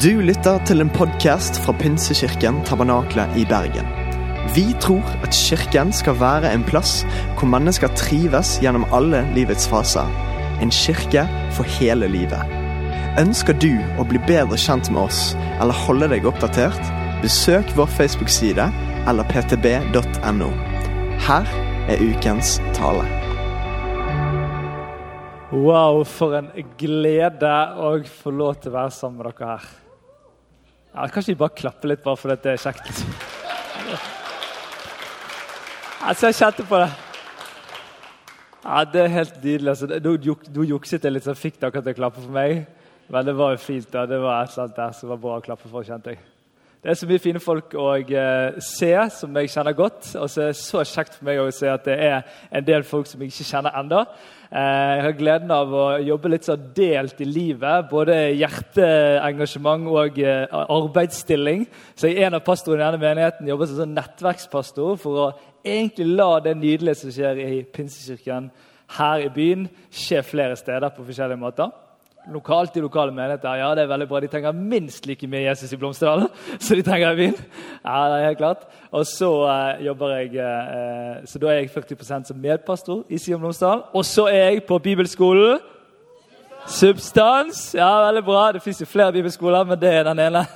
Du lytter til en podkast fra Pinsekirken Tabernakle i Bergen. Vi tror at kirken skal være en plass hvor mennesker trives gjennom alle livets faser. En kirke for hele livet. Ønsker du å bli bedre kjent med oss eller holde deg oppdatert? Besøk vår Facebook-side eller ptb.no. Her er ukens tale. Wow, for en glede å få lov til å være sammen med dere her. Ja, kanskje vi bare klapper litt bare fordi det er kjekt? Altså, jeg kjente på det. Ja, Det er helt nydelig. altså. Nå juk- jukset jeg litt, så fikk dere til å klappe for meg. Men det var jo fint. da. Det var et eller annet der som var bra å klappe for, kjente jeg. Det er så mye fine folk å eh, se, som jeg kjenner godt. Og så er det så kjekt for meg å se at det er en del folk som jeg ikke kjenner ennå. Eh, jeg har gleden av å jobbe litt sånn delt i livet. Både hjerteengasjement og eh, arbeidsstilling. Så jeg er en av pastorene i denne menigheten jobber som sånn nettverkspastor for å egentlig la det nydelige som skjer i Pinsekirken her i byen, skje flere steder på forskjellige måter lokalt i lokale menigheter. Ja, det er veldig bra. De trenger minst like mye Jesus i Blomsterdalen som de trenger byen. Ja, det er helt klart. Og så eh, jobber jeg eh, Så da er jeg 40% som medpastor i Sion Blomsterdalen. Og så er jeg på bibelskolen. Substans. Ja, veldig bra. Det fins jo flere bibelskoler, men det er den ene.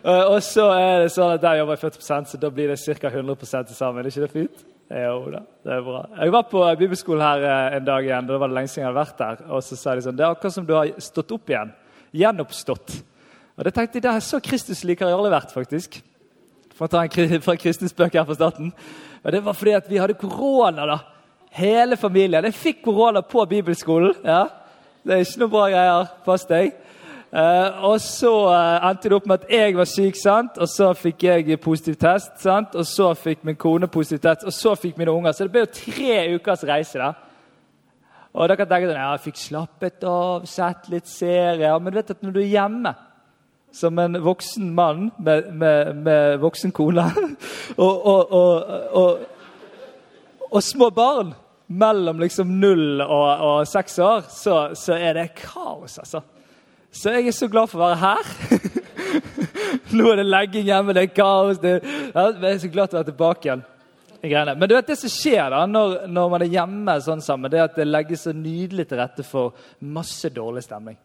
Eh, og så er det sånn at der jobber jeg 40 så da blir det ca. 100 til sammen. Er ikke det fint? Jo da, det er bra. Jeg var på bibelskolen her eh, en dag igjen. Da var det lenge siden jeg hadde vært der. Og så sa de sånn Det er akkurat som du har stått opp igjen. Gjenoppstått. Og det tenkte jeg, det er så Kristus liker jeg aldri vært, faktisk. For å ta en fra kristens spøk her på starten. Men det var fordi at vi hadde korona, da. Hele familien. Jeg fikk korona på bibelskolen. ja. Det er ikke noe bra greier. Pass deg. Eh, og så uh, endte det opp med at jeg var syk, sant? og så fikk jeg positiv test. sant? Og så fikk min kone positiv test, og så fikk mine unger. Så det ble jo tre ukers reise. da. Og da kan jeg tenke sånn, ja, jeg fikk slappet av, sett litt serier. Men du vet at når du er hjemme som en voksen mann med, med, med voksen kone og, og, og, og, små barn mellom liksom null og seks år, så, så er det kaos, altså. Så jeg er så glad for å være her. Nå er det legging hjemme, det er kaos. Det, ja, jeg er så glad til å være tilbake igjen. Men du vet det som skjer da, når, når man er hjemme sånn sammen, det er at det legges så nydelig til rette for masse dårlig stemning.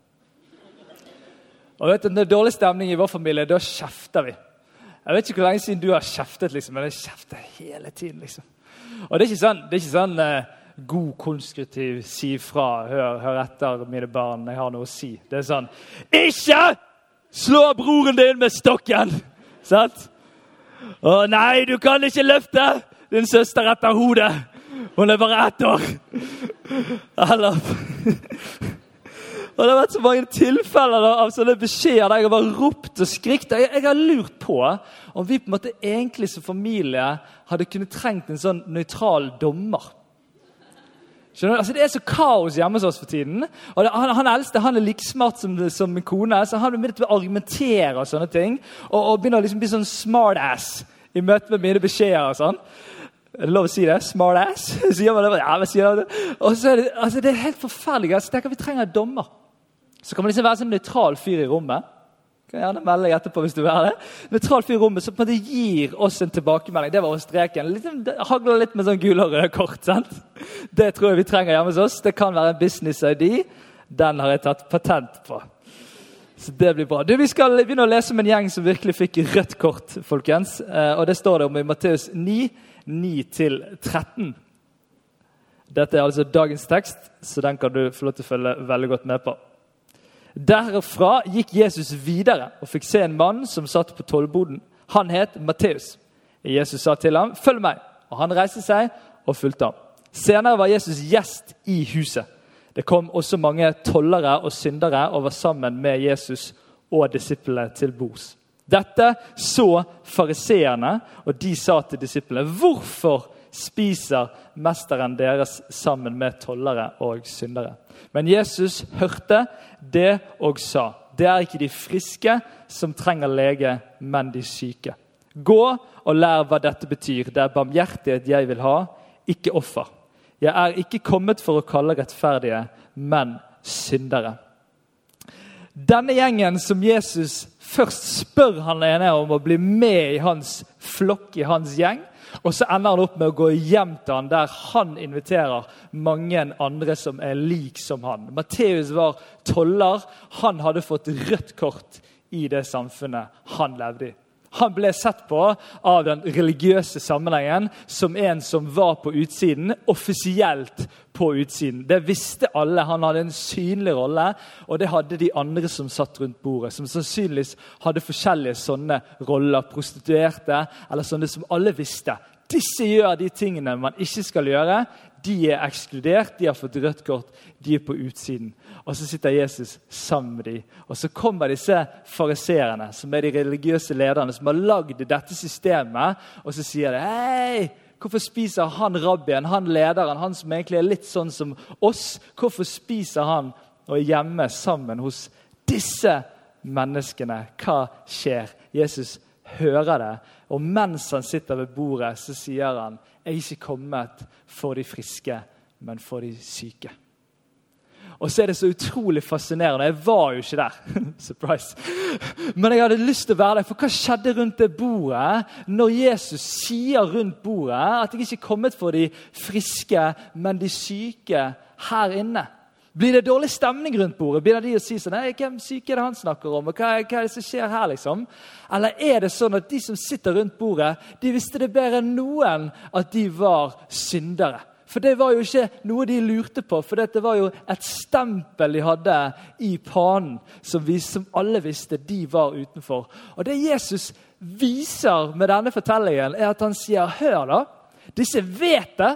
Og vet du, Når det er dårlig stemning i vår familie, da kjefter vi. Jeg vet ikke hvor lenge siden du har kjeftet, liksom, men jeg kjefter hele tiden. liksom. Og det er ikke sånn, det er ikke sånn eh, god, konstruktiv si fra, hør, hør etter, mine barn, jeg har noe å si. Det er sånn Ikke slå broren din med stokken! Sant? Å nei, du kan ikke løfte din søster etter hodet! Hun er bare ett år! Eller Og Det har vært så mange tilfeller av sånne beskjeder der jeg har bare ropt og skrikt. Jeg, jeg har lurt på om vi på en måte egentlig som familie hadde kunnet trengt en sånn nøytral dommer. Skjønner du? Altså, Det er så kaos hjemme hos oss for tiden. Og det, han, han eldste han er like smart som, som min kone, så han begynner å argumentere og sånne ting. Og, og begynner å liksom bli sånn smartass i møte med mine beskjeder. og sånn. Er det lov å si det? Smartass? Sier man det? Ja, men sier det? Og så er det, altså, det er helt forferdelig. Altså, jeg tenker Vi trenger en dommer. Så kan man liksom være sånn nøytral fyr i rommet. Kan gjerne melde deg etterpå hvis du vil ha det. Nøytral fyr i rommet som på en måte gir oss en tilbakemelding. Det var også streken. Litt, hagler litt med sånn gule og røde kort. sant? Det tror jeg vi trenger hjemme hos oss. Det kan være en business-ID. Den har jeg tatt patent på. Så det blir bra. Du, Vi skal begynne å lese om en gjeng som virkelig fikk rødt kort. folkens. Eh, og Det står det om i Matteus 9, 9-13. Dette er altså dagens tekst, så den kan du få lov til å følge veldig godt med på. Derfra gikk Jesus videre og fikk se en mann som satt på tollboden. Han het Matteus. Jesus sa til ham, 'Følg meg.' Og Han reiste seg og fulgte ham. Senere var Jesus gjest i huset. Det kom også mange tollere og syndere og var sammen med Jesus og disiplene til bords. Dette så fariseerne, og de sa til disiplene.: Hvorfor spiser mesteren deres sammen med tollere og syndere? Men Jesus hørte det og sa, det er ikke de friske som trenger lege, men de syke. Gå og lær hva dette betyr. Det er barmhjertighet jeg vil ha, ikke offer. Jeg er ikke kommet for å kalle rettferdige, men syndere. Denne gjengen som Jesus først spør han ene om å bli med i hans flokk, i hans gjeng, og så ender han opp med å gå hjem til han der han inviterer mange andre som er lik som han. Matteus var toller. Han hadde fått rødt kort i det samfunnet han levde i. Han ble sett på av den religiøse sammenhengen som en som var på utsiden, offisielt på utsiden. Det visste alle. Han hadde en synlig rolle, og det hadde de andre som satt rundt bordet. Som sannsynligvis hadde forskjellige sånne roller. Prostituerte, eller sånne som alle visste. Disse gjør de tingene man ikke skal gjøre. De er ekskludert, de har fått rødt kort, de er på utsiden. Og Så sitter Jesus sammen med dem. Og så kommer disse fariseerne, som er de religiøse lederne, som har lagd dette systemet, og så sier de Hei! Hvorfor spiser han rabbien, han lederen, han som egentlig er litt sånn som oss? Hvorfor spiser han og er hjemme sammen hos disse menneskene? Hva skjer? Jesus hører det, og mens han sitter ved bordet, så sier han jeg er ikke kommet for de friske, men for de syke. Og så er det så utrolig fascinerende. Jeg var jo ikke der. Surprise. Men jeg hadde lyst til å være der. For hva skjedde rundt det bordet når Jesus sier rundt bordet at jeg ikke er kommet for de friske, men de syke her inne? Blir det dårlig stemning rundt bordet? Begynner de å si sånn, Nei, hvem syke er det han snakker om? og hva, hva, er det som skjer her, liksom? Eller er det sånn at de som sitter rundt bordet, de visste det bedre enn noen at de var syndere? For det var jo ikke noe de lurte på, for dette var jo et stempel de hadde i panen, som, vi, som alle visste de var utenfor. Og det Jesus viser med denne fortellingen, er at han sier Hør, da. Disse vet det.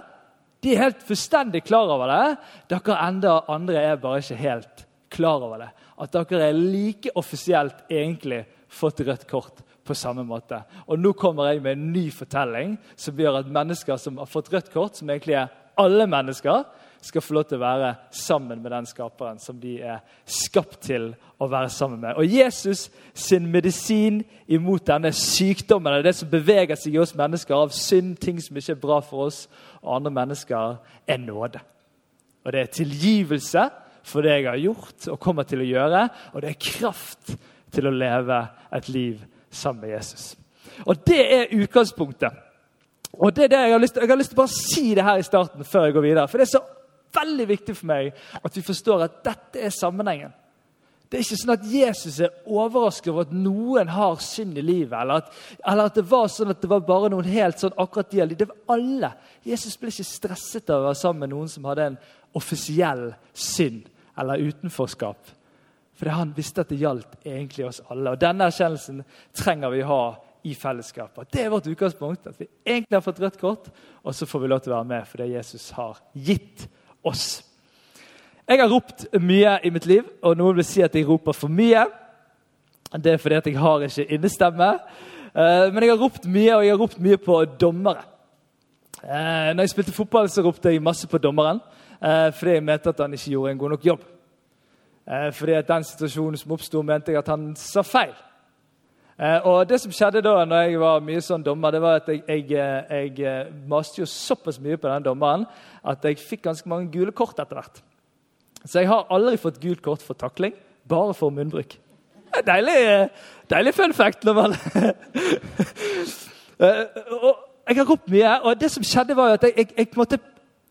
De er helt fullstendig klar over det. Dere enda andre er bare ikke helt klar over det. At dere er like offisielt egentlig fått rødt kort på samme måte. Og Nå kommer jeg med en ny fortelling som gjør at mennesker som har fått rødt kort, som egentlig er alle mennesker skal få lov til å være sammen med den skaperen som de er skapt til å være sammen med. Og Jesus sin medisin imot denne sykdommen, det som beveger seg i oss mennesker av synd, ting som ikke er bra for oss og andre mennesker, er nåde. Og det er tilgivelse for det jeg har gjort og kommer til å gjøre, og det er kraft til å leve et liv sammen med Jesus. Og det er utgangspunktet og det er det Jeg har lyst til, jeg har lyst til bare å si det her i starten før jeg går videre. For det er så veldig viktig for meg at vi forstår at dette er sammenhengen. Det er ikke sånn at Jesus er overrasket over at noen har synd i livet. Eller at, eller at, det var sånn at det var bare noen helt sånn akkurat de. Det var alle. Jesus ble ikke stresset av å være sammen med noen som hadde en offisiell synd eller utenforskap. For han visste at det gjaldt egentlig oss alle. Og Denne erkjennelsen trenger vi ha i fellesskapet. Det er vårt utgangspunkt. At vi egentlig har fått rødt kort, og så får vi lov til å være med for det Jesus har gitt oss. Jeg har ropt mye i mitt liv, og noen vil si at jeg roper for mye. Det er fordi at jeg har ikke innestemme. Eh, men jeg har ropt mye, og jeg har ropt mye på dommere. Eh, når jeg spilte fotball, så ropte jeg masse på dommeren eh, fordi jeg mente at han ikke gjorde en god nok jobb. Fordi at den situasjonen som oppsto, mente jeg at han sa feil. Eh, og Det som skjedde da når jeg var mye sånn dommer, det var at jeg, jeg, eh, jeg eh, maste jo såpass mye på den dommeren at jeg fikk ganske mange gule kort etter hvert. Så jeg har aldri fått gult kort for takling, bare for munnbruk. Deilig, deilig fun fact. når man... jeg har ropt mye, og det som skjedde var at jeg, jeg, jeg måtte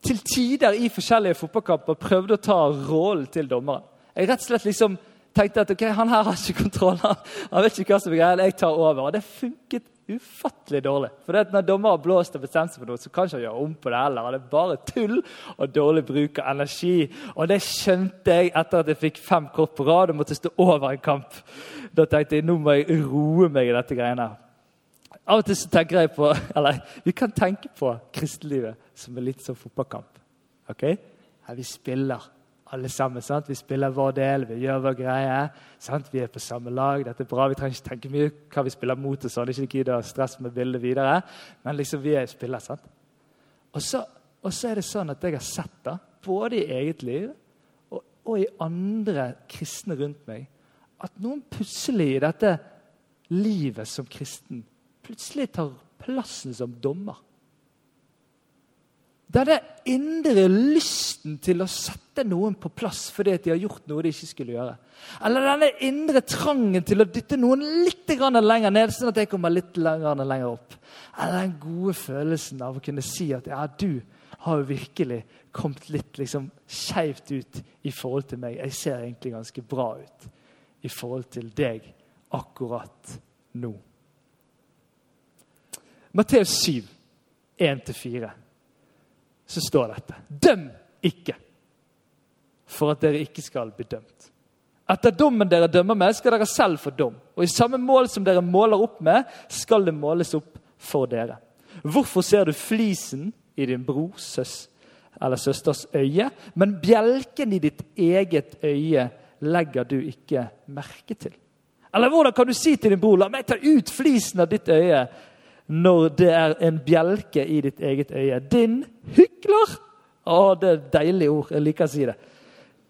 til tider i forskjellige fotballkamper prøvde å ta rollen til dommeren. Jeg rett og slett liksom tenkte at ok, han her har ikke kontroll. Han vet ikke hva som er greia. Jeg tar over. Og det funket ufattelig dårlig. For det at Når dommer har blåst og bestemt seg for noe, så kan ikke gjøre om på det heller. Det er bare tull og dårlig bruk av energi. Og det skjønte jeg etter at jeg fikk fem kort på rad og måtte stå over en kamp. Da tenkte jeg nå må jeg roe meg i dette greiene. Av og til så tenker jeg på, eller Vi kan tenke på kristelivet som er litt som fotballkamp. ok? Her vi spiller alle sammen. Sant? Vi spiller vår del, vi gjør vår greie. Sant? Vi er på samme lag. Dette er bra. Vi trenger ikke tenke mye hva vi spiller mot. og sånn. Ikke gidde stress med bildet videre. Men liksom, vi er spiller. sant? Og så, og så, er det sånn at jeg har sett det, både i eget liv og, og i andre kristne rundt meg, at noen plutselig i dette livet som kristen plutselig tar plassen som dommer. Denne indre lysten til å sette noen på plass fordi de har gjort noe de ikke skulle gjøre. Eller denne indre trangen til å dytte noen litt lenger ned, sånn at jeg kommer litt lenger opp. Eller den gode følelsen av å kunne si at ja, du har jo virkelig kommet litt liksom skeivt ut i forhold til meg. Jeg ser egentlig ganske bra ut i forhold til deg akkurat nå. Matteus 7, 1-4 så står dette Døm ikke, for at dere ikke skal bli dømt. Etter dommen dere dømmer med, skal dere selv få dom. Og i samme mål som dere måler opp med, skal det måles opp for dere. Hvorfor ser du flisen i din brors eller søsters øye, men bjelken i ditt eget øye legger du ikke merke til? Eller hvordan kan du si til din bror la meg ta ut flisen av ditt øye når det er en bjelke i ditt eget øye. Din hykler! Å, det er et deilig ord. Jeg liker å si det.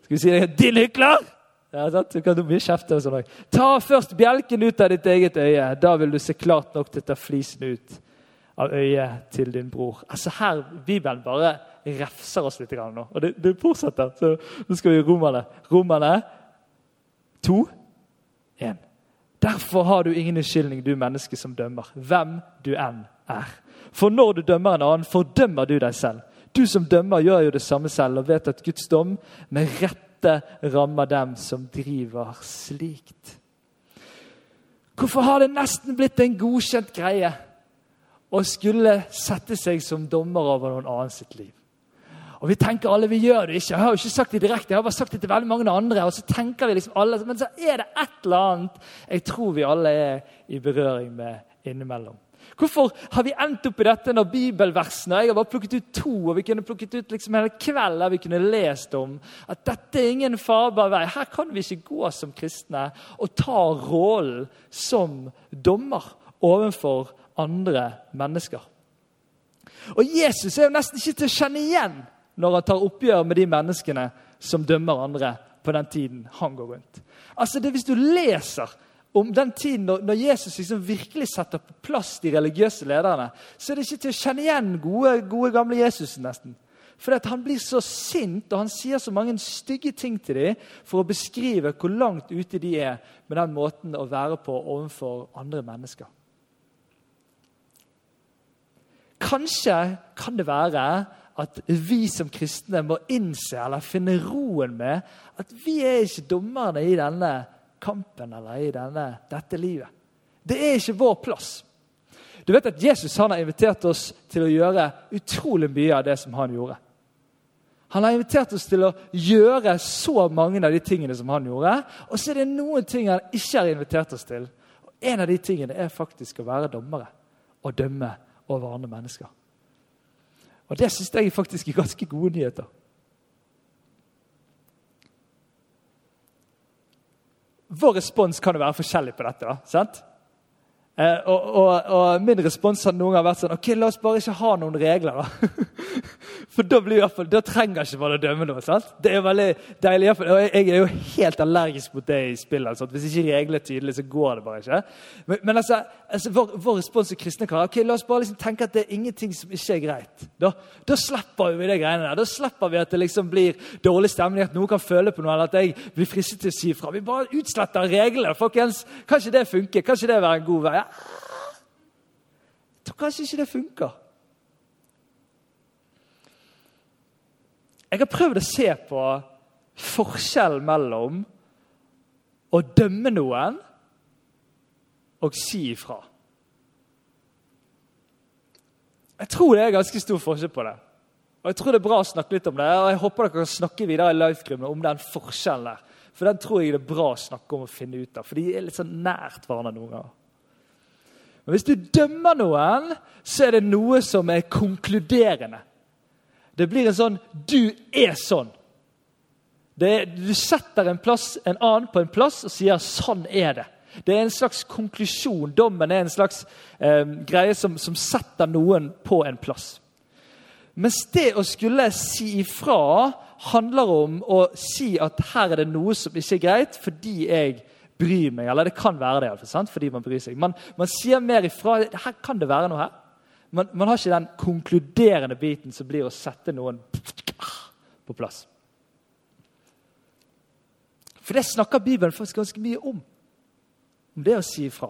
Skal vi si det? Din hykler! Ja, sant? Du kan bli kjeft og sånn Ta først bjelken ut av ditt eget øye. Da vil du se klart nok til å ta flisen ut av øyet til din bror. Altså Her Bibelen bare refser oss litt nå. Og det, det fortsetter. Så nå skal vi romerne. Romerne to, én. Derfor har du ingen unnskyldning, du menneske som dømmer, hvem du enn er. For når du dømmer en annen, fordømmer du deg selv. Du som dømmer, gjør jo det samme selv og vet at Guds dom med rette rammer dem som driver slikt. Hvorfor har det nesten blitt en godkjent greie å skulle sette seg som dommer over noen annen sitt liv? Og vi tenker alle vi gjør det ikke. Jeg har jo ikke sagt det direkte, jeg har bare sagt det til veldig mange andre. og så tenker vi liksom alle, Men så er det et eller annet jeg tror vi alle er i berøring med innimellom. Hvorfor har vi endt opp i dette når bibelversene Jeg har bare plukket ut to, og vi kunne plukket ut liksom hele kveld der vi kunne lest om at dette er ingen farbar vei. Her kan vi ikke gå som kristne og ta rollen som dommer overfor andre mennesker. Og Jesus er jo nesten ikke til å kjenne igjen når han tar oppgjør med de menneskene som dømmer andre på den tiden han går rundt. Altså det Hvis du leser om den tiden når, når Jesus liksom virkelig setter på plass de religiøse lederne, så er det ikke til å kjenne igjen gode, gode gamle Jesus. nesten. For Han blir så sint og han sier så mange stygge ting til dem for å beskrive hvor langt ute de er med den måten å være på overfor andre mennesker. Kanskje kan det være at vi som kristne må innse eller finne roen med at vi er ikke dommerne i denne kampen eller i denne, dette livet. Det er ikke vår plass. Du vet at Jesus har invitert oss til å gjøre utrolig mye av det som han gjorde. Han har invitert oss til å gjøre så mange av de tingene som han gjorde. Og så er det noen ting han ikke har invitert oss til. Og En av de tingene er faktisk å være dommere og dømme over andre mennesker. Og det syns jeg faktisk er ganske gode nyheter. Vår respons kan jo være forskjellig på dette. sant? Eh, og, og, og, Min respons har noen ganger vært sånn ok, La oss bare ikke ha noen regler. da. For da, blir fall, da trenger ikke man å dømme noe. sant? Det er veldig deilig. Og jeg er jo helt allergisk mot det i spillet. Altså. Hvis ikke reglene er tydelige, så går det bare ikke. Men, men altså, altså, vår, vår respons til kristne karer ok, La oss bare liksom tenke at det er ingenting som ikke er greit. Da, da slipper vi de greiene der. Da slipper vi at det liksom blir dårlig stemning, at noen kan føle på noe, eller at jeg blir fristet til å si fra. Vi bare utsletter reglene. folkens. Kanskje det funker? Kanskje det være en god vei? Jeg tror kanskje ikke det funker. Jeg har prøvd å se på forskjellen mellom å dømme noen og si ifra. Jeg tror det er ganske stor forskjell på det. Og Jeg tror det er bra å snakke litt om det, og jeg håper dere kan snakke videre i livegruppen om den forskjellen der. For den tror jeg det er bra å snakke om og finne ut av, for de er litt sånn nært hverandre noen ganger. Men hvis du dømmer noen, så er det noe som er konkluderende. Det blir en sånn 'du er sånn'. Er, du setter en, plass, en, annen på en plass og sier 'sånn er det'. Det er en slags konklusjon. Dommen er en slags eh, greie som, som, setter noen på en plass. Mens det å skulle si ifra handler om å si at her er det noe som ikke er greit, fordi jeg bryr meg. Eller det kan være det, sant? fordi man bryr seg. Man, man sier mer ifra. Her kan det være noe her. Man, man har ikke den konkluderende biten som blir å sette noen på plass. For det snakker Bibelen faktisk ganske mye om. Om det å si ifra.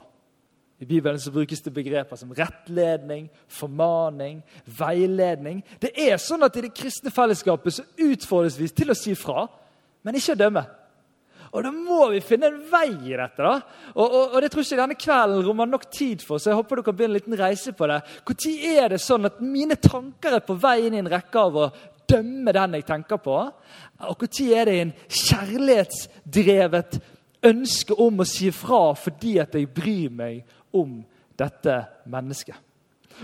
I Bibelen så brukes det begreper som rettledning, formaning, veiledning. Det er sånn at I det kristne fellesskapet så utfordres vi til å si fra, men ikke å dømme. Og Da må vi finne en vei i dette. da. Og, og, og det tror ikke denne kvelden rommer nok tid for, så jeg håper du kan begynne en liten reise på det. Når er det sånn at mine tanker er på vei inn i en rekke av å dømme den jeg tenker på? Og når er det en kjærlighetsdrevet ønske om å si fra fordi at jeg bryr meg om dette mennesket.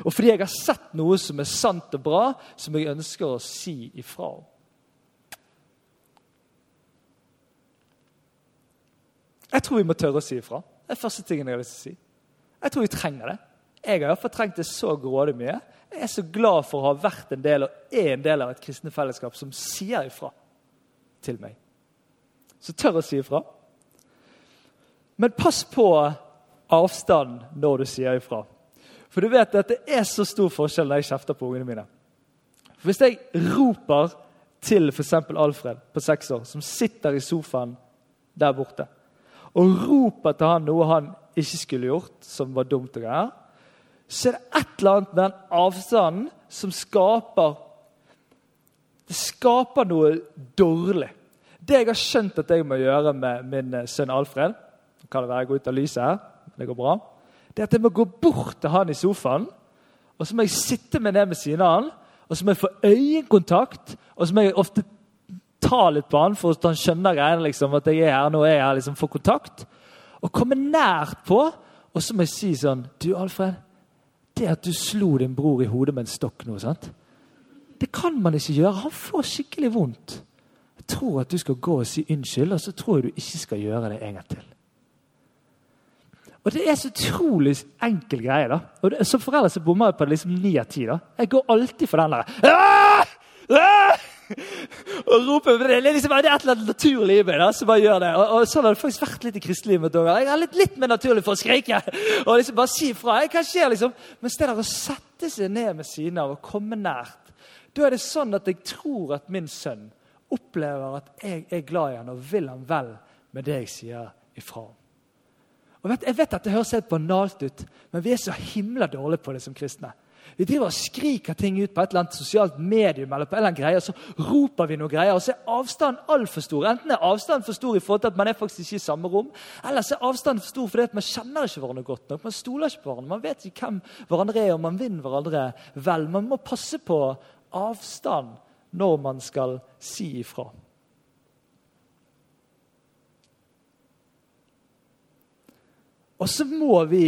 Og fordi jeg har sett noe som er sant og bra, som jeg ønsker å si ifra om. Jeg tror vi må tørre å si ifra. Det er første tingen jeg har lyst til å si. Jeg tror vi trenger det. Jeg har iallfall trengt det så grådig mye. Jeg er så glad for å ha vært en del og er en del av et kristne fellesskap som sier ifra til meg. Så tør å si ifra. Men pass på avstand når du sier ifra. For du vet at det er så stor forskjell når jeg kjefter på ungene mine. For Hvis jeg roper til f.eks. Alfred på seks år, som sitter i sofaen der borte, og roper til han noe han ikke skulle gjort, som var dumt, og greier, så er det et eller annet med den avstanden som skaper Det skaper noe dårlig. Det jeg har skjønt at jeg må gjøre med min sønn Alfred Kan det være jeg ut av lyset her? det går bra, det er at jeg må gå bort til han i sofaen. Og så må jeg sitte med ned ved siden av han, og så må jeg få øyekontakt. Og så må jeg ofte ta litt på han for at han skjønner greiene, liksom, at jeg er her nå er jeg her, liksom, får kontakt. Og komme nært på. Og så må jeg si sånn Du, Alfred. Det at du slo din bror i hodet med en stokk nå, sant? det kan man ikke gjøre. Han får skikkelig vondt. Jeg tror at du skal gå og si unnskyld, og så tror jeg du ikke skal gjøre det en gang til. Og Det er så utrolig enkel greie. da. Og det, Som forelder så bommer jeg på det liksom ni av ti. Jeg går alltid for den der Aah! Ah! og roper, Det er liksom det er et eller annet naturlig i meg da, som bare gjør det. Og, og Sånn har det faktisk vært litt i kristelivet mitt òg. Jeg er litt, litt mer naturlig for å skrike og liksom bare si fra. Hva skjer liksom? Men det der å sette seg ned med siden av og komme nært, da er det sånn at jeg tror at min sønn opplever at jeg er glad i han og vil han vel med det jeg sier ifra om. Og vet, jeg vet at Det høres helt banalt ut, men vi er så himla dårlige på det som kristne. Vi driver og skriker ting ut på et eller annet sosialt medium, eller på en eller annen greie, og så roper vi noe greier, og så er avstanden altfor stor. Enten er avstanden for stor i forhold til at man er faktisk ikke i samme rom, eller så er avstanden for stor fordi at man kjenner ikke hverandre godt nok. Man stoler ikke på hverandre, man vet ikke hvem hverandre er, og man vinner hverandre vel. Man må passe på avstand når man skal si ifra. Og så må vi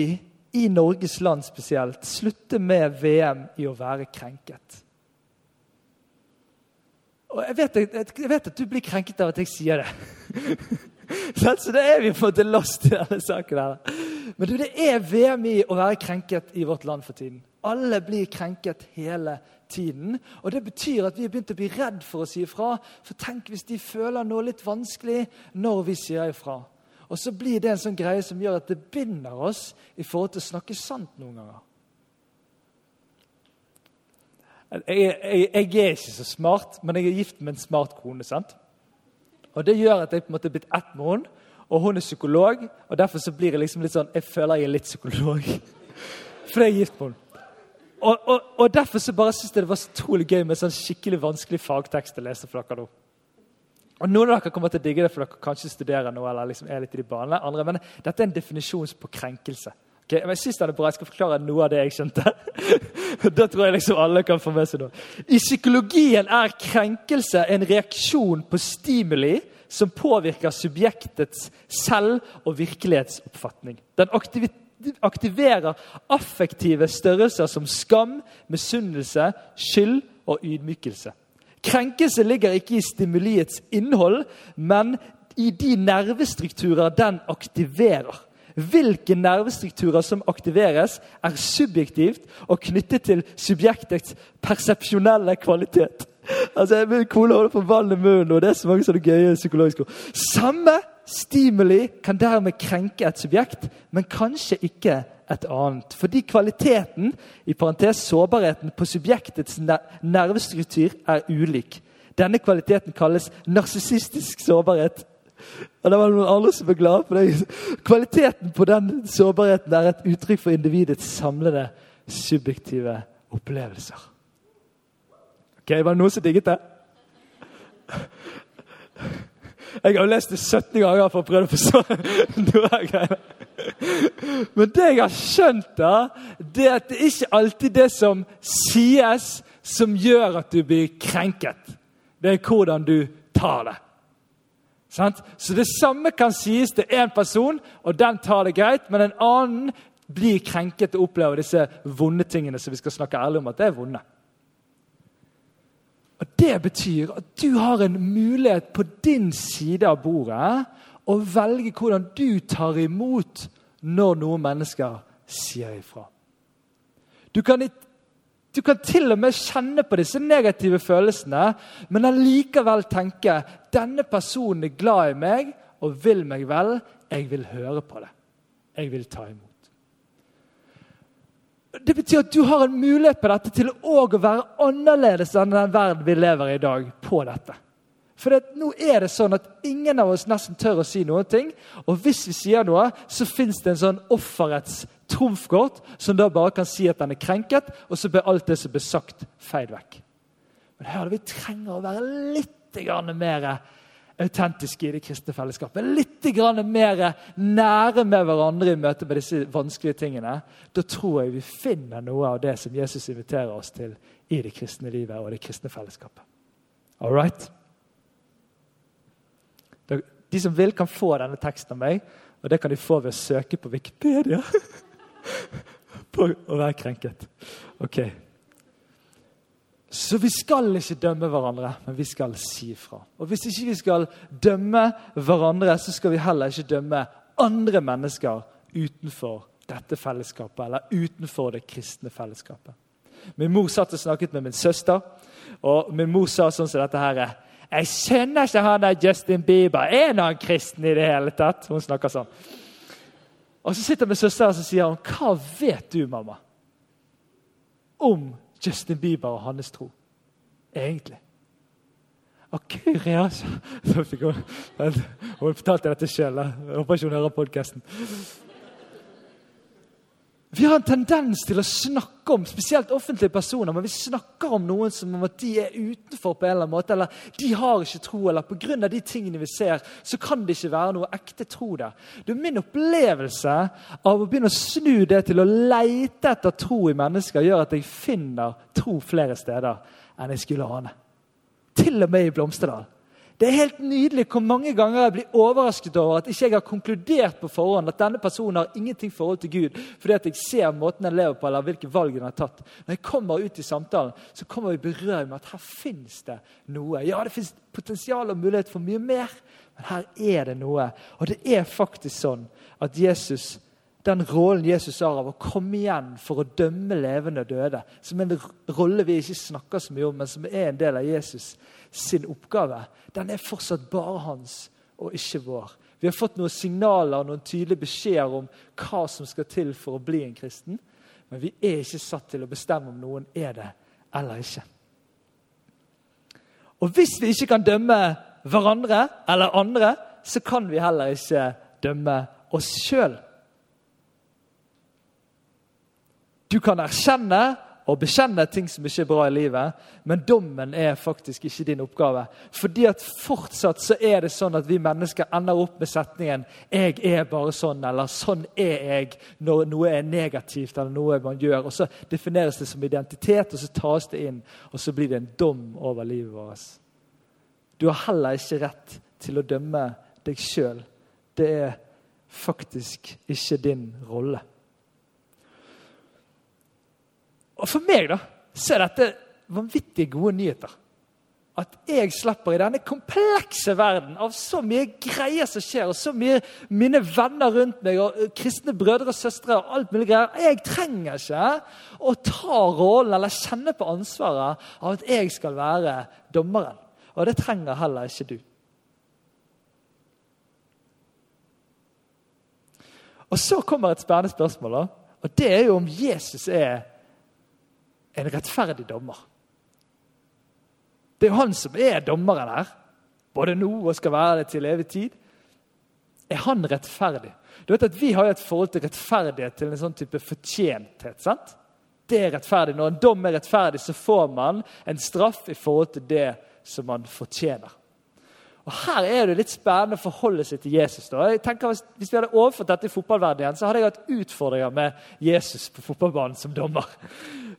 i Norges land spesielt slutte med VM i å være krenket. Og jeg vet, jeg vet, at du blir krenket av at jeg sier det. så det er vi på en måte lost i denne saken. her. Men det er VM i å være krenket i vårt land for tiden. Alle blir krenket hele tiden. Og Det betyr at vi har begynt å bli redd for å si ifra. For tenk hvis de føler noe litt vanskelig når vi sier ifra. Og så blir det en sånn greie som gjør at det binder oss i forhold til å snakke sant noen ganger. Jeg, jeg, jeg er ikke så smart, men jeg er gift med en smart kone. sant? Og Det gjør at jeg på en måte er blitt ett med henne. Og hun er psykolog, og derfor så blir jeg liksom litt sånn, jeg føler jeg er litt psykolog. For jeg er gift med henne. Og, og, og, derfor så bare synes jeg det var så utrolig gøy med sånn skikkelig vanskelig fagtekst å lese for dere nå. Og Noen av dere kommer til å digge det for dere kanskje studerer noe. eller liksom er litt i de banene. Andre, men Dette er en definisjon på krenkelse. Okay, men Jeg synes det er bra. Jeg skal forklare noe av det jeg skjønte. da tror jeg liksom alle kan få med seg noe. I psykologien er krenkelse en reaksjon på stimuli som påvirker subjektets selv- og virkelighetsoppfatning. Den aktiverer affektive størrelser som skam, misunnelse, skyld og ydmykelse. Krenkelse ligger ikke i stimuliets innhold, men i de nervestrukturer den aktiverer. Hvilke nervestrukturer som aktiveres, er subjektivt og knyttet til subjektets persepsjonelle kvalitet. Altså, Min kone holder på vann i munnen, og det er så mange sånne gøye psykologiske ord. Samme stimuli kan dermed krenke et subjekt, men kanskje ikke et annet. Fordi kvaliteten i parentes sårbarheten på subjektets nervestruktur er ulik. Denne kvaliteten kalles narsissistisk sårbarhet. Og det var noen andre som ble glade for det. Kvaliteten på den sårbarheten er et uttrykk for individets samlede subjektive opplevelser. Ok, Var det noen som digget det? Jeg har lest det 17 ganger for å prøve å forstå noe av greiene. Men det jeg har skjønt, da, det er at det ikke alltid det som sies, som gjør at du blir krenket. Det er hvordan du tar det. Så det samme kan sies til én person, og den tar det greit, men en annen blir krenket og opplever disse vonde tingene som vi skal snakke ærlig om at det er vonde. Det betyr at du har en mulighet på din side av bordet å velge hvordan du tar imot når noen mennesker sier ifra. Du kan du kan til og med kjenne på disse negative følelsene, men allikevel tenke denne personen er glad i meg og vil meg vel. Jeg vil høre på det. Jeg vil ta imot. Det betyr at du har en mulighet på dette til å være annerledes enn den verden vi lever i i dag. på dette. For det, nå er det sånn at ingen av oss nesten tør å si noen ting. Og hvis vi sier noe, så fins det en sånn offerets trumfkort som da bare kan si at den er krenket, og så blir alt det som blir sagt, feid vekk. Men hør, vi trenger å være litt mer autentiske i det kristne fellesskapet. Litt mer nære med hverandre i møte med disse vanskelige tingene. Da tror jeg vi finner noe av det som Jesus inviterer oss til i det kristne livet og det kristne fellesskapet. All right? De som vil, kan få denne teksten av meg, og det kan de få ved å søke på Wikipedia. på å være krenket. Ok. Så vi skal ikke dømme hverandre, men vi skal si fra. Og hvis ikke vi skal dømme hverandre, så skal vi heller ikke dømme andre mennesker utenfor dette fellesskapet, eller utenfor det kristne fellesskapet. Min mor satt og snakket med min søster, og min mor sa sånn som dette her 'Jeg skjønner ikke han der Justin Bieber. Er han kristen i det hele tatt?' Hun snakker sånn. Og Så sitter min søster og sier hun, 'Hva vet du, mamma, om Justin Bieber og hans tro?' Egentlig. Og Guri, altså! Hun fortalte dette sjøl. Håper ikke hun hører podkasten. Vi har en tendens til å snakke om spesielt offentlige personer, men vi snakker om noen som om at de er utenfor på en eller annen måte, eller de har ikke tro, eller pga. de tingene vi ser, så kan det ikke være noe ekte tro der. Det er Min opplevelse av å begynne å snu det til å leite etter tro i mennesker, gjør at jeg finner tro flere steder enn jeg skulle ane. Til og med i Blomsterdal. Det er helt nydelig hvor mange ganger jeg blir overrasket over at ikke jeg har konkludert på forhånd at denne personen har ingenting forhold til Gud fordi at jeg ser måten den lever på, eller hvilke valg den har tatt. Når jeg kommer ut i samtalen, så kommer vi berørt med at her fins det noe. Ja, det fins potensial og mulighet for mye mer, men her er det noe. Og det er faktisk sånn at Jesus den rollen Jesus har av å komme igjen for å dømme levende og døde, som en rolle vi ikke snakker så mye om, men som er en del av Jesus sin oppgave, den er fortsatt bare hans og ikke vår. Vi har fått noen signaler og noen tydelige beskjeder om hva som skal til for å bli en kristen. Men vi er ikke satt til å bestemme om noen er det eller ikke. Og hvis vi ikke kan dømme hverandre eller andre, så kan vi heller ikke dømme oss sjøl. Du kan erkjenne og bekjenne ting som ikke er bra i livet, men dommen er faktisk ikke din oppgave. Fordi at fortsatt så er det sånn at vi mennesker ender opp med setningen 'Jeg er bare sånn', eller 'sånn er jeg' når noe er negativt eller noe man gjør. Og Så defineres det som identitet, og så tas det inn, og så blir det en dom over livet vårt. Du har heller ikke rett til å dømme deg sjøl. Det er faktisk ikke din rolle. Og For meg da, så er dette vanvittig gode nyheter. At jeg slipper i denne komplekse verden av så mye greier som skjer, og så mye mine venner rundt meg og kristne brødre og søstre og alt mulig greier. Jeg trenger ikke å ta rollen eller kjenne på ansvaret av at jeg skal være dommeren. Og det trenger heller ikke du. Og så kommer et spennende spørsmål. da. Og det er jo om Jesus er en rettferdig dommer. Det er jo han som er dommeren her, både nå og skal være det til evig tid. Er han rettferdig? Du vet at Vi har jo et forhold til rettferdighet til en sånn type fortjenthet. sant? Det er rettferdig. Når en dom er rettferdig, så får man en straff i forhold til det som man fortjener. Og Her er det litt spennende å forholde seg til Jesus. da. Jeg tenker Hvis, hvis vi hadde overført dette i fotballverdenen, så hadde jeg hatt utfordringer med Jesus på fotballbanen som dommer.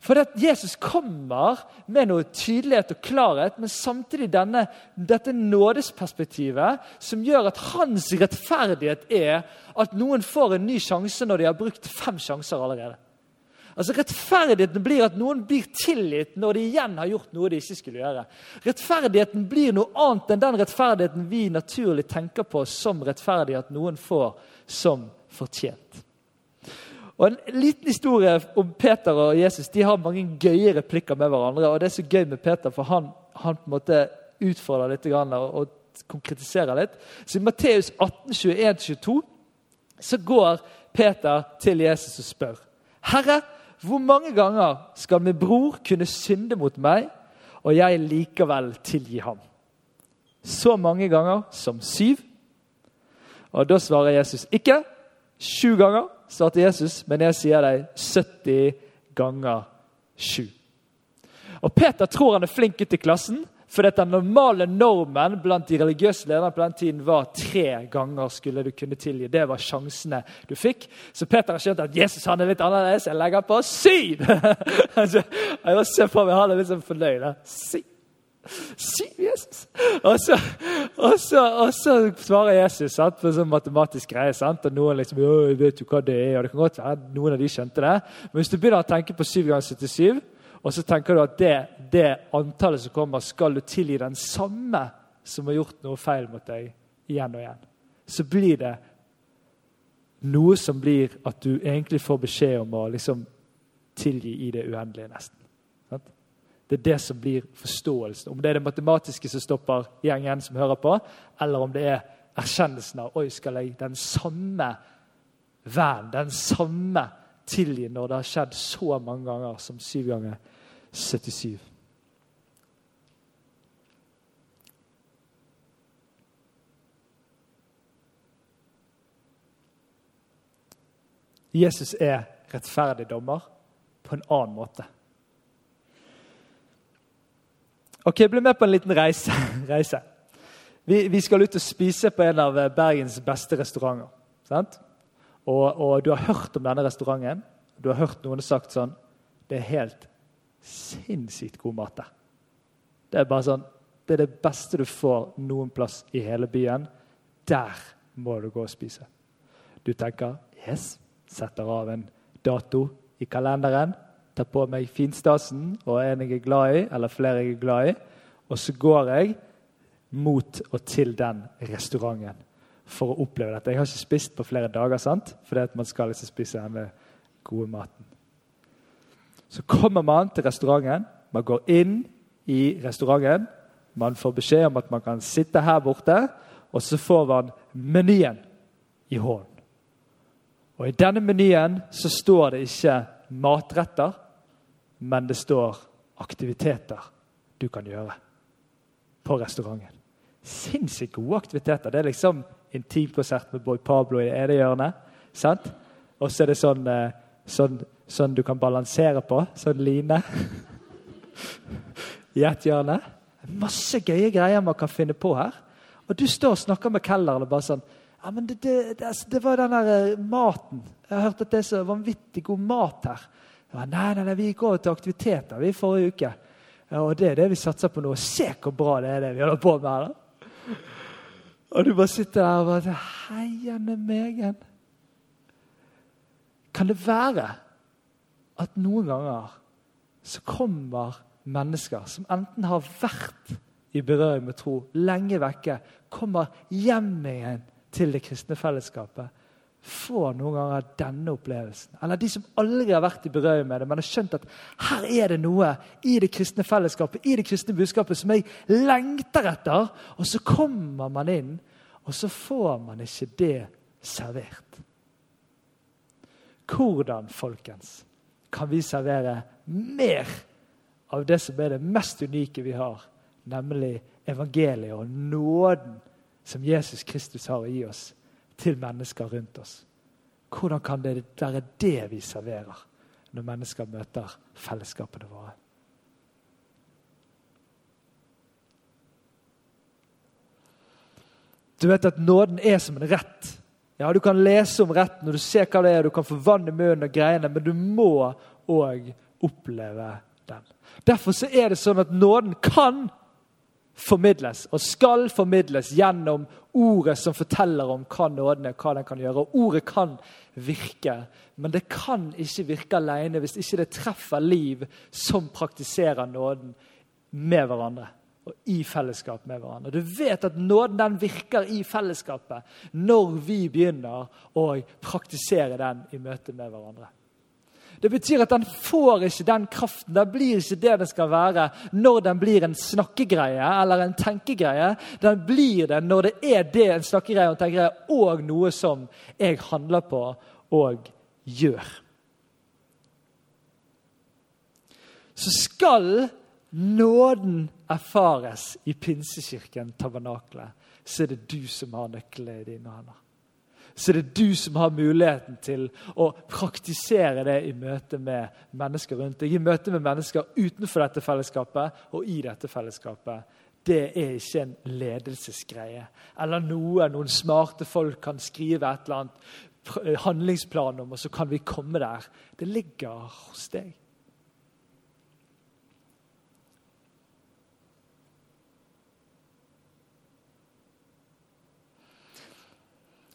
For at Jesus kommer med noe tydelighet og klarhet, men samtidig denne, dette nådesperspektivet som gjør at hans rettferdighet er at noen får en ny sjanse når de har brukt fem sjanser allerede. Altså Rettferdigheten blir at noen blir tilgitt når de igjen har gjort noe de ikke skulle gjøre. Rettferdigheten blir noe annet enn den rettferdigheten vi naturlig tenker på som rettferdig at noen får som fortjent. Og En liten historie om Peter og Jesus. De har mange gøye replikker med hverandre. og Det er så gøy med Peter, for han, han på en måte utfordrer litt og, og konkretiserer litt. Så I Matteus 18, 21-22 så går Peter til Jesus og spør. Herre, hvor mange ganger skal min bror kunne synde mot meg, og jeg likevel tilgi ham? Så mange ganger som syv. Og da svarer Jesus ikke. Sju ganger, svarte Jesus, men jeg sier deg 70 ganger sju. Og Peter tror han er flink gutt i klassen, for den normale normen blant de religiøse lederne på den tiden var tre ganger skulle du kunne tilgi. Det var sjansene du fikk. Så Peter har skjønt at Jesus han er litt annerledes. Jeg legger på syv! Altså, jeg ser for meg han er litt sånn fornøyd. Syv! Syv, Jesus! Og så, og så, og så svarer Jesus sant, på en sånn matematisk greie. Sant? Og noen liksom, vet jo hva det er, og det kan godt være noen av de skjønte det. Men hvis du begynner å tenke på syv ganger 77 og så tenker du at det, det, antallet som kommer, skal du tilgi den samme som har gjort noe feil mot deg, igjen og igjen. Så blir det noe som blir at du egentlig får beskjed om å liksom tilgi i det uendelige, nesten. Det er det som blir forståelsen. Om det er det matematiske som stopper gjengen som hører på, eller om det er erkjennelsen av oi, skal jeg den samme venn, den samme tilgi når det har skjedd så mange ganger som syv ganger 77. Jesus er rettferdig dommer på en annen måte. Ok, Bli med på en liten reise. reise. Vi, vi, skal ut og spise på en av Bergens beste restauranter. Og, og, du har hørt om denne restauranten. Du har hørt noen sagt sånn Det er helt sinnssykt god mat der. Det er bare sånn Det er det beste du får noen plass i hele byen. Der må du gå og spise. Du tenker Yes. Setter av en dato i kalenderen. Tar på meg finstasen og en jeg er glad i, eller flere jeg er glad i. Og så går jeg mot og til den restauranten for å oppleve dette. Jeg har ikke spist på flere dager, sant? fordi at man skal ikke spise denne gode maten. Så kommer man til restauranten. Man går inn i restauranten. Man får beskjed om at man kan sitte her borte, og så får man menyen i hånden. Og I denne menyen så står det ikke matretter, men det står aktiviteter du kan gjøre på restauranten. Sinnssykt gode aktiviteter. Det er liksom intimkonsert med Boy Pablo i det ene hjørnet. sant? Og så er det sånn, eh, sånn, sånn, du kan balansere på. Sånn line. I ett hjørne. Masse gøye greier man kan finne på her. Og du står og snakker med kelneren og bare sånn ja, men det, det, det, altså, det var den der uh, maten. Jeg har hørt at det er så vanvittig god mat her. Ja, nei, nei, nei, Vi gikk over til aktiviteter vi forrige uke. Ja, og det er det vi satser på nå. Se hvor bra det er det vi holder på med her. da. Og du bare sitter der og bare Heiende megen. Kan det være at noen ganger så kommer mennesker som enten har vært i berøring med tro lenge vekke, kommer hjem igjen til det kristne fellesskapet, får noen ganger denne opplevelsen. Eller de som aldri har vært i berøring med det, men har skjønt at her er det noe i det kristne fellesskapet, i det kristne budskapet, som jeg lengter etter. Og så kommer man inn, og så får man ikke det servert. Hvordan, folkens, kan vi servere mer av det som er det mest unike vi har, nemlig evangeliet og nåden som Jesus Kristus har å gi oss, til mennesker rundt oss? Hvordan kan det være det vi serverer når mennesker møter fellesskapene våre? Du vet at nåden er som en rett. Ja, Du kan lese om retten og du ser hva det er, du kan få vann i munnen og greiene, men du må òg oppleve den. Derfor så er det sånn at nåden kan formidles, og skal formidles gjennom ordet som forteller om hva nåden er, hva den kan gjøre. Og ordet kan virke, men det kan ikke virke alene hvis ikke det treffer liv som praktiserer nåden med hverandre og i fellesskap med hverandre. Du vet at nåden den virker i fellesskapet når vi begynner å praktisere den i møte med hverandre. Det betyr at den får ikke den kraften. Den blir ikke det den skal være når den blir en snakkegreie eller en tenkegreie. Den blir det når det er det en snakkegreie og en tenkegreie og noe som jeg handler på og gjør. Så skal nåden erfares i Pinsekirken, Tabernakle, så er det du som har nøklene i dine hender. Så er det du som har muligheten til å praktisere det i møte med mennesker rundt deg. I møte med mennesker utenfor dette fellesskapet og i dette fellesskapet. Det er ikke en ledelsesgreie eller noe noen smarte folk kan skrive et eller annet handlingsplan om, og så kan vi komme der. Det ligger hos deg.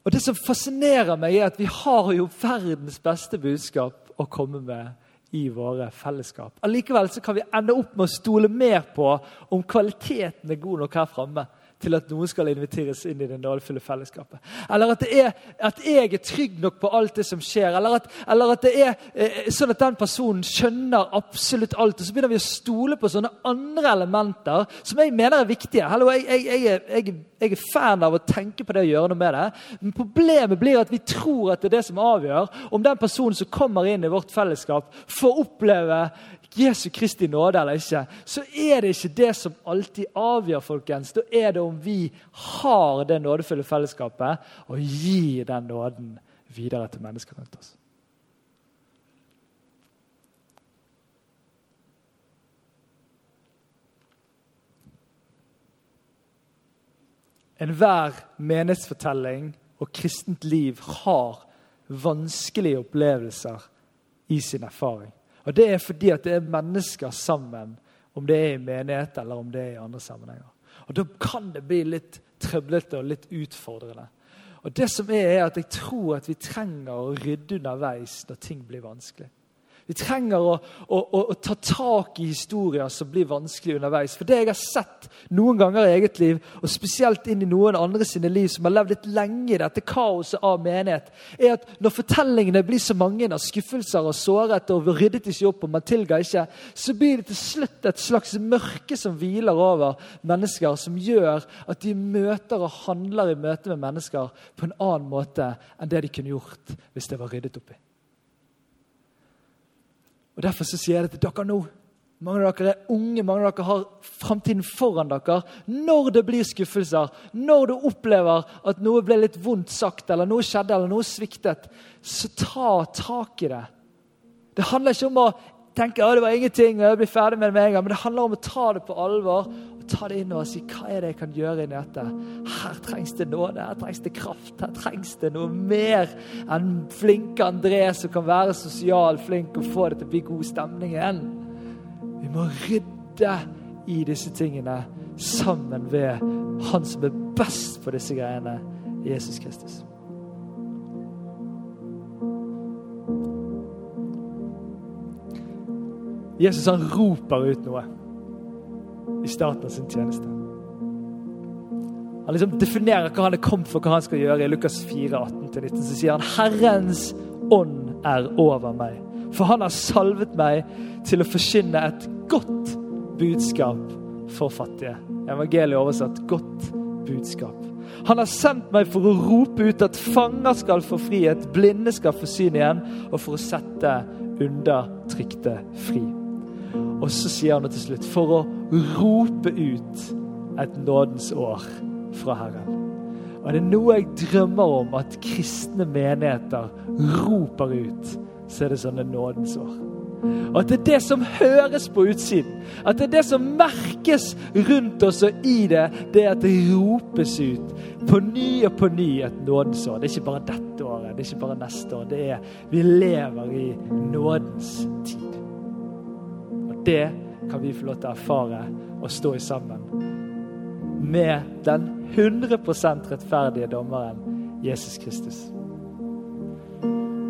Og Det som fascinerer meg, er at vi har jo verdens beste budskap å komme med i våre fellesskap. Allikevel så kan vi ende opp med å stole mer på om kvaliteten er god nok her framme til at noen skal inviteres inn i det nådefulle fellesskapet. Eller at, er, at, jeg er trygg nok på alt det som skjer. Eller at, eller at det er eh, sånn at den personen skjønner absolutt alt. Og så begynner vi å stole på sånne andre elementer som jeg mener er viktige. Hallo, jeg, jeg, jeg, jeg er fan av å tenke på det og gjøre noe med det. Men problemet blir at vi tror at det er det som avgjør om den personen som kommer inn i vårt fellesskap, får oppleve Jesu Kristi nåde eller ikke, så er det ikke det som alltid avgjør, folkens. Da er det om vi har det nådefulle fellesskapet og gir den nåden videre til mennesker rundt oss. Enhver menighetsfortelling og kristent liv har vanskelige opplevelser i sin erfaring. Og Det er fordi at det er mennesker sammen, om det er i menighet eller om det er i andre sammenhenger. Og Da kan det bli litt trøblete og litt utfordrende. Og det som er, er at Jeg tror at vi trenger å rydde underveis når ting blir vanskelig. Vi trenger å, å, å, ta tak i historier som blir vanskelig underveis. For det jeg har sett noen ganger i eget liv, og spesielt inn i noen andre sine liv som har levd litt lenge i dette kaoset av menighet, er at når fortellingene blir så mange av skuffelser og såret og ryddet ikke opp og man tilga ikke, så blir det til slutt et slags mørke som hviler over mennesker, som gjør at de møter og handler i møte med mennesker på en annen måte enn det de kunne gjort hvis det var ryddet opp i. Og Derfor så sier jeg det til dere nå. Mange av dere er unge, mange av dere har framtiden foran dere. Når det blir skuffelser, når du opplever at noe ble litt vondt sagt, eller noe skjedde, eller noe sviktet, så ta tak i det. Det handler ikke om å tenke at det var ingenting, og jeg blir ferdig med det med en gang, men det handler om å ta det på alvor ta det inn og si hva er det jeg kan gjøre inni dette. Her trengs det nåde, her trengs det kraft, her trengs det noe mer enn flinke André som kan være sosial flink og få det til å bli god stemning igjen. Vi må rydde i disse tingene sammen ved Han som er best på disse greiene, Jesus Kristus. Jesus han roper ut noe i starten av sin tjeneste. Han liksom definerer hva han er kommet for, hva han skal gjøre. I Lukas 4, 18-19 så sier han Herrens ånd er over meg. For han har salvet meg til å forkynne et godt budskap for fattige. Evangeliet oversatt 'godt budskap'. Han har sendt meg for å rope ut at fanger skal få frihet, blinde skal få syn igjen, og for å sette undertrykte fri. Og så sier han det til slutt for å rope ut et nådens år fra Herren. Og det er noe jeg drømmer om at kristne menigheter roper ut, så er det sånne nådens år. Og at det er det som høres på utsiden. At det er det som merkes rundt oss og i det. Det er at det ropes ut på ny og på ny et nådens år. Det er ikke bare dette året, det er ikke bare neste år. Det er Vi lever i nådens tid. Det kan vi få lov til å erfare og stå i sammen med den 100 rettferdige dommeren Jesus Kristus.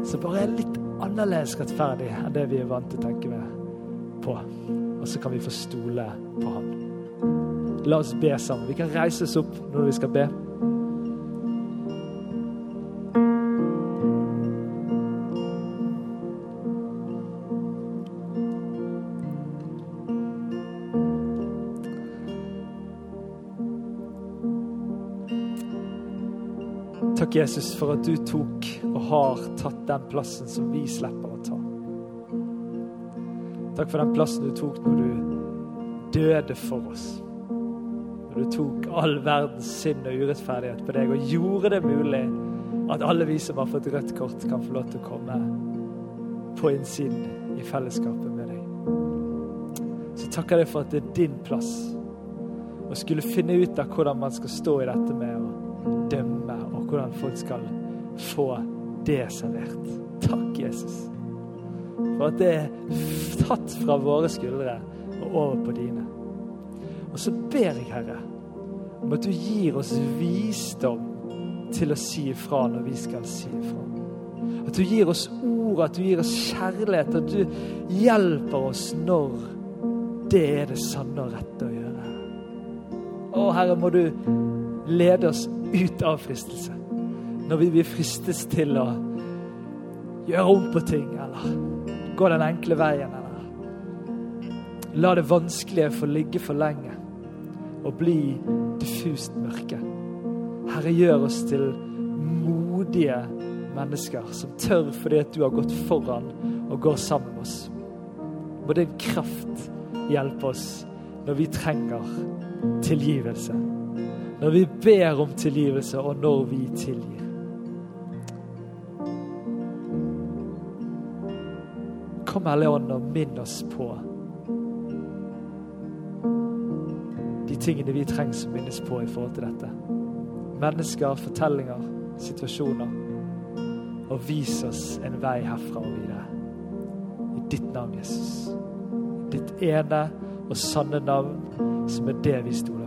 Så bare er litt annerledes rettferdig enn det vi er vant til å tenke på. Og så kan vi få stole på ham. La oss be sammen. Vi kan reise oss opp når vi skal be. Jesus, for at du tok og har tatt den plassen som vi slipper å ta. Takk for den plassen du tok når du døde for oss. Når du tok all verdens synd og urettferdighet på deg og gjorde det mulig at alle vi som har fått rødt kort, kan få lov til å komme på innsiden i fellesskapet med deg. Så takker jeg for at det er din plass å skulle finne ut av hvordan man skal stå i dette med å dømme hvordan folk skal få det servert. Takk, Jesus, for at det er tatt fra våre skuldre og over på dine. Og så ber jeg, Herre, om at du gir oss visdom til å si ifra når vi skal si ifra. At du gir oss ord, at du gir oss kjærlighet, at du hjelper oss når det er det sanne og rette å gjøre. Å, Herre, må du lede oss ut av fristelse når vi blir fristes til å gjøre om på ting, eller gå den enkle veien, eller la det vanskelige få ligge for lenge og bli diffust mørke. Herre, gjør oss til modige mennesker som tør fordi at du har gått foran og går sammen med oss. Må din kraft hjelpe oss når vi trenger tilgivelse. Når vi ber om tilgivelse, og når vi tilgir. Kom, Hellige Ånd, og minn oss på de tingene vi trenger som minnes på i forhold til dette. Mennesker, fortellinger, situasjoner. Og vis oss en vei herfra og videre. I ditt navn, Jesus. Ditt ene og sanne navn, som er det vi stoler